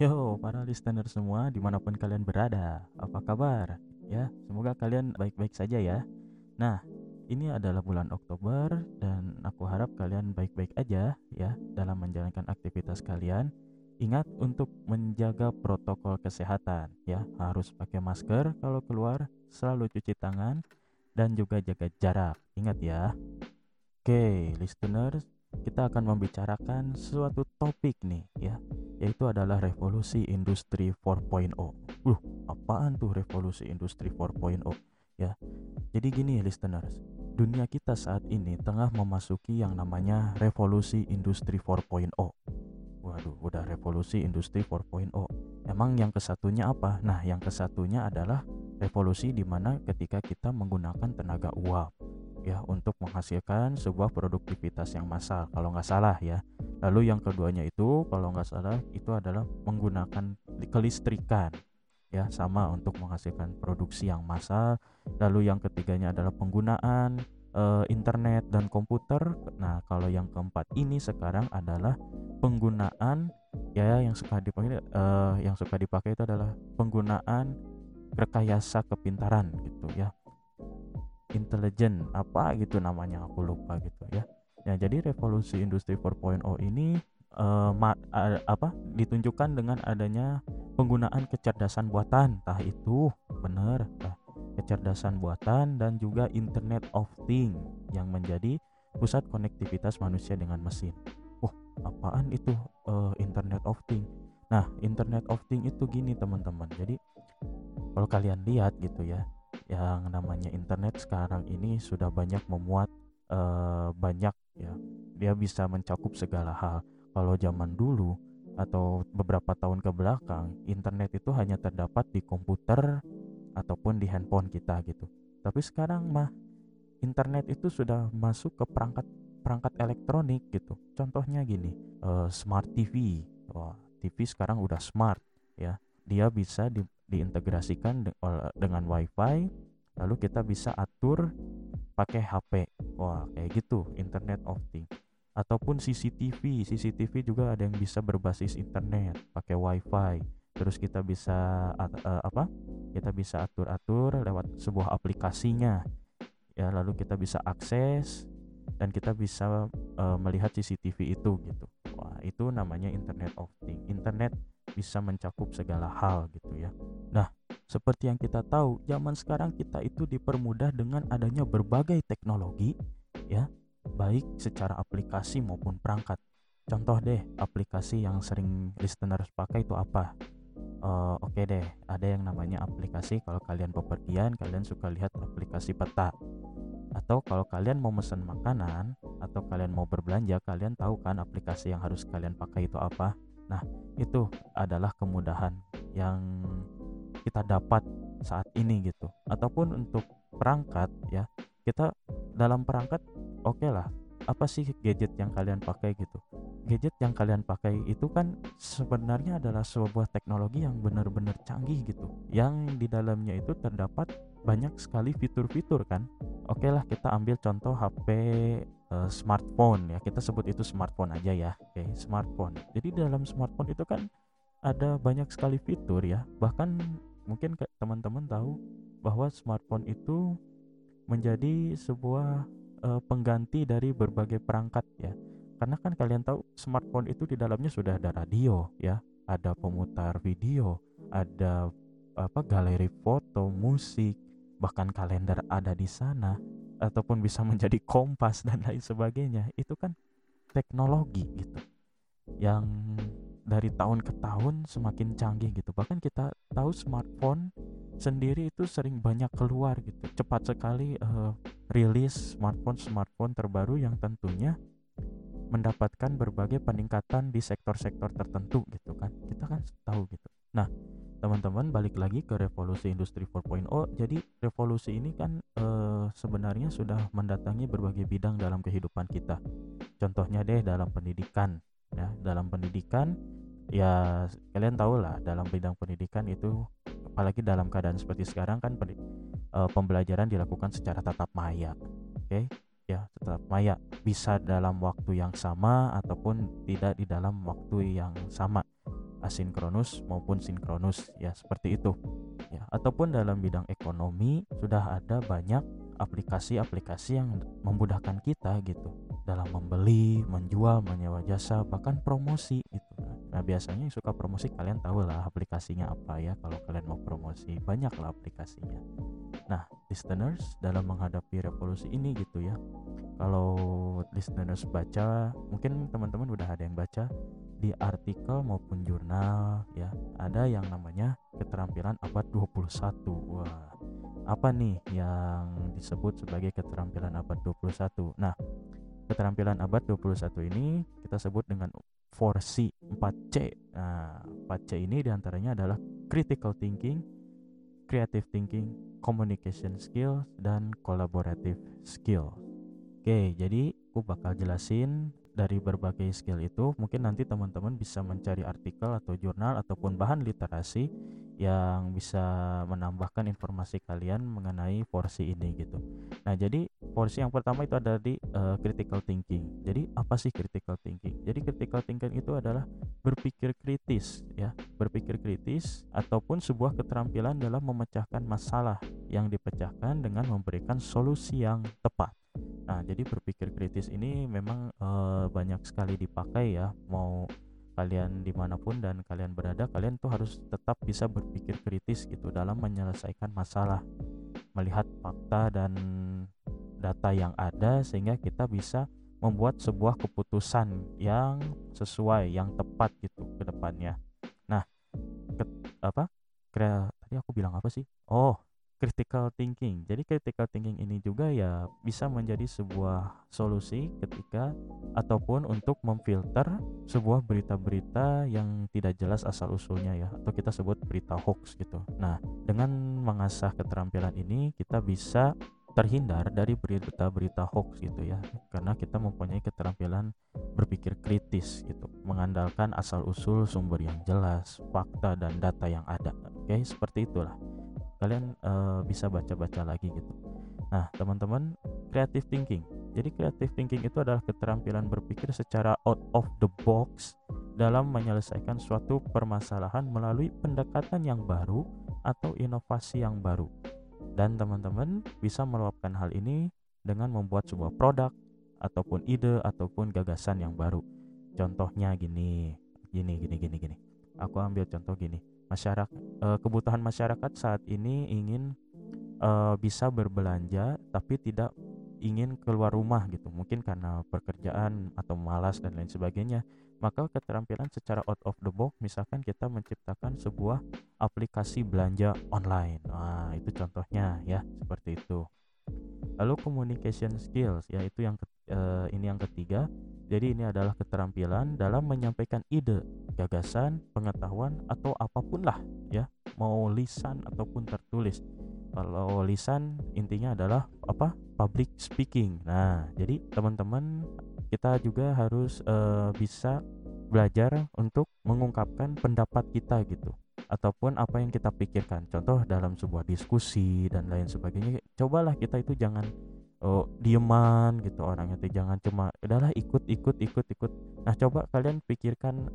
Yo, para listener semua di mana pun kalian berada, apa kabar? Ya, semoga kalian baik-baik saja ya. Nah, ini adalah bulan Oktober dan aku harap kalian baik-baik aja ya dalam menjalankan aktivitas kalian. Ingat untuk menjaga protokol kesehatan ya, harus pakai masker kalau keluar, selalu cuci tangan dan juga jaga jarak. Ingat ya. Oke, listeners, kita akan membicarakan suatu topik nih ya yaitu adalah revolusi industri 4.0. Uh, apaan tuh revolusi industri 4.0? Ya. Jadi gini listeners, dunia kita saat ini tengah memasuki yang namanya revolusi industri 4.0. Waduh, udah revolusi industri 4.0. Emang yang kesatunya apa? Nah, yang kesatunya adalah revolusi di mana ketika kita menggunakan tenaga uap ya untuk menghasilkan sebuah produktivitas yang massal kalau nggak salah ya. Lalu yang keduanya itu kalau nggak salah itu adalah menggunakan kelistrikan ya sama untuk menghasilkan produksi yang massal. Lalu yang ketiganya adalah penggunaan uh, internet dan komputer. Nah kalau yang keempat ini sekarang adalah penggunaan ya yang suka dipakai uh, yang suka dipakai itu adalah penggunaan rekayasa kepintaran gitu ya intelijen apa gitu namanya aku lupa gitu ya. Ya jadi revolusi industri 4.0 ini uh, ma uh, apa ditunjukkan dengan adanya penggunaan kecerdasan buatan. Tah itu bener. Tah kecerdasan buatan dan juga internet of thing yang menjadi pusat konektivitas manusia dengan mesin. Oh apaan itu uh, internet of thing? Nah internet of thing itu gini teman-teman. Jadi kalau kalian lihat gitu ya yang namanya internet sekarang ini sudah banyak memuat uh, banyak ya dia bisa mencakup segala hal. Kalau zaman dulu atau beberapa tahun ke belakang internet itu hanya terdapat di komputer ataupun di handphone kita gitu. Tapi sekarang mah internet itu sudah masuk ke perangkat perangkat elektronik gitu. Contohnya gini uh, smart TV wah TV sekarang udah smart ya. Dia bisa di, diintegrasikan de dengan WiFi lalu kita bisa atur pakai HP wah kayak gitu Internet of Things ataupun CCTV CCTV juga ada yang bisa berbasis internet pakai WiFi. Terus kita bisa uh, apa? Kita bisa atur-atur lewat sebuah aplikasinya. Ya lalu kita bisa akses dan kita bisa uh, melihat CCTV itu gitu. Wah itu namanya Internet of Things internet bisa mencakup segala hal gitu ya seperti yang kita tahu zaman sekarang kita itu dipermudah dengan adanya berbagai teknologi ya. Baik secara aplikasi maupun perangkat. Contoh deh aplikasi yang sering listeners pakai itu apa? Uh, oke okay deh ada yang namanya aplikasi kalau kalian bepergian kalian suka lihat aplikasi peta. Atau kalau kalian mau pesan makanan atau kalian mau berbelanja kalian tahu kan aplikasi yang harus kalian pakai itu apa? Nah, itu adalah kemudahan yang kita dapat saat ini gitu. Ataupun untuk perangkat ya, kita dalam perangkat oke okay lah. Apa sih gadget yang kalian pakai gitu? Gadget yang kalian pakai itu kan sebenarnya adalah sebuah teknologi yang benar-benar canggih gitu. Yang di dalamnya itu terdapat banyak sekali fitur-fitur kan. Oke okay lah kita ambil contoh HP uh, smartphone ya kita sebut itu smartphone aja ya oke okay, smartphone jadi dalam smartphone itu kan ada banyak sekali fitur ya bahkan mungkin teman-teman tahu bahwa smartphone itu menjadi sebuah uh, pengganti dari berbagai perangkat ya. Karena kan kalian tahu smartphone itu di dalamnya sudah ada radio ya ada pemutar video ada apa galeri foto musik bahkan kalender ada di sana ataupun bisa menjadi kompas dan lain sebagainya. Itu kan teknologi gitu yang dari tahun ke tahun semakin canggih gitu. Bahkan kita tahu smartphone sendiri itu sering banyak keluar gitu. Cepat sekali uh, rilis smartphone smartphone terbaru yang tentunya mendapatkan berbagai peningkatan di sektor-sektor tertentu gitu kan. Kita kan tahu gitu. Nah teman-teman balik lagi ke revolusi industri 4.0 jadi revolusi ini kan e, sebenarnya sudah mendatangi berbagai bidang dalam kehidupan kita. Contohnya deh dalam pendidikan ya. Dalam pendidikan ya kalian tahu lah dalam bidang pendidikan itu apalagi dalam keadaan seperti sekarang kan e, pembelajaran dilakukan secara tatap maya oke okay? ya tatap maya bisa dalam waktu yang sama ataupun tidak di dalam waktu yang sama asinkronus maupun sinkronus ya seperti itu ya ataupun dalam bidang ekonomi sudah ada banyak aplikasi-aplikasi yang memudahkan kita gitu dalam membeli, menjual, menyewa jasa, bahkan promosi. Nah, biasanya yang suka promosi kalian tahu lah aplikasinya apa ya kalau kalian mau promosi, banyak lah aplikasinya. Nah, listeners dalam menghadapi revolusi ini gitu ya. Kalau listeners baca, mungkin teman-teman udah ada yang baca di artikel maupun jurnal ya, ada yang namanya keterampilan abad 21. Wah, apa nih yang disebut sebagai keterampilan abad 21? Nah, keterampilan abad 21 ini kita sebut dengan 4C, 4C. Nah, 4C ini di antaranya adalah critical thinking, creative thinking, communication skill, dan collaborative skill. Oke, jadi aku bakal jelasin dari berbagai skill itu mungkin nanti teman-teman bisa mencari artikel atau jurnal ataupun bahan literasi yang bisa menambahkan informasi kalian mengenai porsi ini gitu. Nah, jadi porsi yang pertama itu ada di uh, critical thinking. Jadi apa sih critical thinking? Jadi critical thinking itu adalah berpikir kritis ya, berpikir kritis ataupun sebuah keterampilan dalam memecahkan masalah yang dipecahkan dengan memberikan solusi yang tepat. Nah, jadi berpikir kritis ini memang e, banyak sekali dipakai ya, mau kalian di mana pun dan kalian berada, kalian tuh harus tetap bisa berpikir kritis gitu dalam menyelesaikan masalah, melihat fakta dan data yang ada sehingga kita bisa membuat sebuah keputusan yang sesuai, yang tepat gitu ke depannya. Nah, ke, apa? Kira tadi aku bilang apa sih? Oh, critical thinking. Jadi critical thinking ini juga ya bisa menjadi sebuah solusi ketika ataupun untuk memfilter sebuah berita-berita yang tidak jelas asal usulnya ya atau kita sebut berita hoax gitu. Nah, dengan mengasah keterampilan ini kita bisa terhindar dari berita-berita hoax gitu ya karena kita mempunyai keterampilan berpikir kritis gitu mengandalkan asal usul sumber yang jelas fakta dan data yang ada oke seperti itulah kalian uh, bisa baca-baca lagi gitu. Nah, teman-teman, creative thinking. Jadi creative thinking itu adalah keterampilan berpikir secara out of the box dalam menyelesaikan suatu permasalahan melalui pendekatan yang baru atau inovasi yang baru. Dan teman-teman bisa meluapkan hal ini dengan membuat sebuah produk ataupun ide ataupun gagasan yang baru. Contohnya gini, gini, gini, gini, gini. Aku ambil contoh gini masyarakat uh, kebutuhan masyarakat saat ini ingin uh, bisa berbelanja tapi tidak ingin keluar rumah gitu. Mungkin karena pekerjaan atau malas dan lain sebagainya. Maka keterampilan secara out of the box misalkan kita menciptakan sebuah aplikasi belanja online. Nah itu contohnya ya seperti itu lalu communication skills yaitu yang uh, ini yang ketiga jadi ini adalah keterampilan dalam menyampaikan ide, gagasan, pengetahuan atau apa pun lah ya, mau lisan ataupun tertulis. Kalau lisan intinya adalah apa? Public speaking. Nah, jadi teman-teman kita juga harus uh, bisa belajar untuk mengungkapkan pendapat kita gitu ataupun apa yang kita pikirkan. Contoh dalam sebuah diskusi dan lain sebagainya. Cobalah kita itu jangan oh dieman gitu orangnya tuh jangan cuma udahlah ikut ikut ikut ikut nah coba kalian pikirkan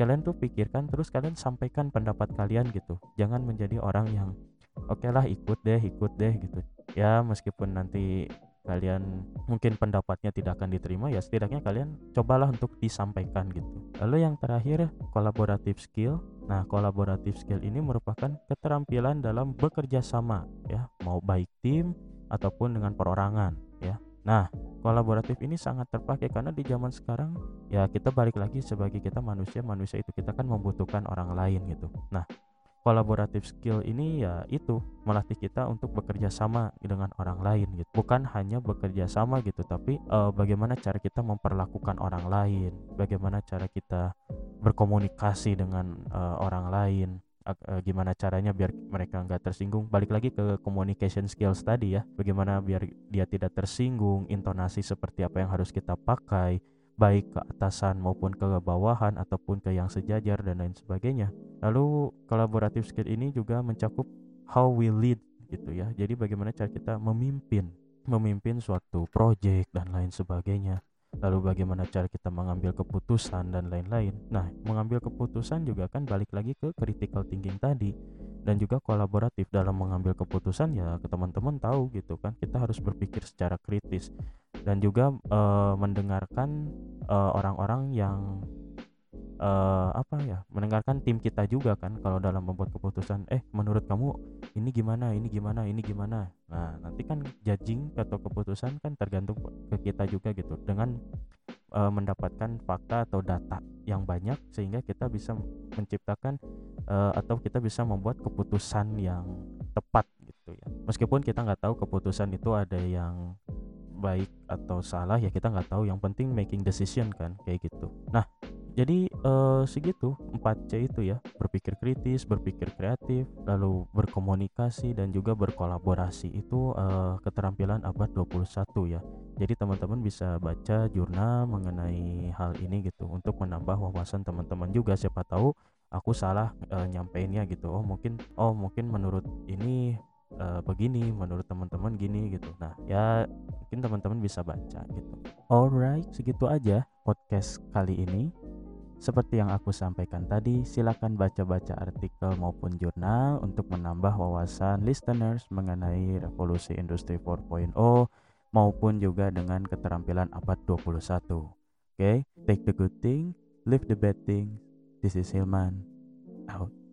kalian tuh pikirkan terus kalian sampaikan pendapat kalian gitu jangan menjadi orang yang oke okay lah ikut deh ikut deh gitu ya meskipun nanti kalian mungkin pendapatnya tidak akan diterima ya setidaknya kalian cobalah untuk disampaikan gitu lalu yang terakhir kolaboratif skill nah kolaboratif skill ini merupakan keterampilan dalam bekerja sama ya mau baik tim ataupun dengan perorangan ya. Nah, kolaboratif ini sangat terpakai karena di zaman sekarang ya kita balik lagi sebagai kita manusia, manusia itu kita kan membutuhkan orang lain gitu. Nah, kolaboratif skill ini ya itu melatih kita untuk bekerja sama dengan orang lain gitu. Bukan hanya bekerja sama gitu tapi uh, bagaimana cara kita memperlakukan orang lain bagaimana cara kita berkomunikasi dengan uh, orang lain uh, gimana caranya biar mereka nggak tersinggung. Balik lagi ke communication skills tadi ya bagaimana biar dia tidak tersinggung intonasi seperti apa yang harus kita pakai baik ke atasan maupun ke bawahan ataupun ke yang sejajar dan lain sebagainya. Lalu kolaboratif skill ini juga mencakup how we lead gitu ya. Jadi bagaimana cara kita memimpin memimpin suatu project dan lain sebagainya. Lalu bagaimana cara kita mengambil keputusan dan lain-lain. Nah, mengambil keputusan juga kan balik lagi ke critical thinking tadi dan juga kolaboratif dalam mengambil keputusan ya ke teman-teman tahu gitu kan. Kita harus berpikir secara kritis. Dan juga e, mendengarkan eh, orang-orang yang uh, apa ya mendengarkan tim kita juga kan kalau dalam membuat keputusan eh menurut kamu ini gimana ini gimana ini gimana? Nah nanti kan judging atau keputusan kan tergantung ke kita juga gitu. Dengan uh, mendapatkan fakta atau data yang banyak sehingga kita bisa menciptakan uh, atau kita bisa membuat keputusan yang tepat gitu ya. Meskipun kita nggak tahu keputusan itu ada yang baik atau salah ya kita nggak tahu. Yang penting making decision kan kayak gitu. Nah jadi uh, segitu 4C itu ya. Berpikir kritis berpikir kreatif lalu berkomunikasi dan juga berkolaborasi. Itu uh, keterampilan abad 21 ya jadi teman-teman bisa baca jurnal mengenai hal ini gitu untuk menambah wawasan teman-teman juga. Siapa tahu aku salah uh, nyampeinnya gitu. Oh mungkin oh mungkin menurut ini uh, begini menurut teman-teman gini gitu. Nah ya mungkin teman-teman bisa baca gitu. Alright segitu aja podcast kali ini. Seperti yang aku sampaikan tadi, silakan baca-baca artikel maupun jurnal untuk menambah wawasan listeners mengenai revolusi industri 4.0 maupun juga dengan keterampilan abad 21. Oke, okay? take the good thing, leave the bad thing. This is Hilman. Out.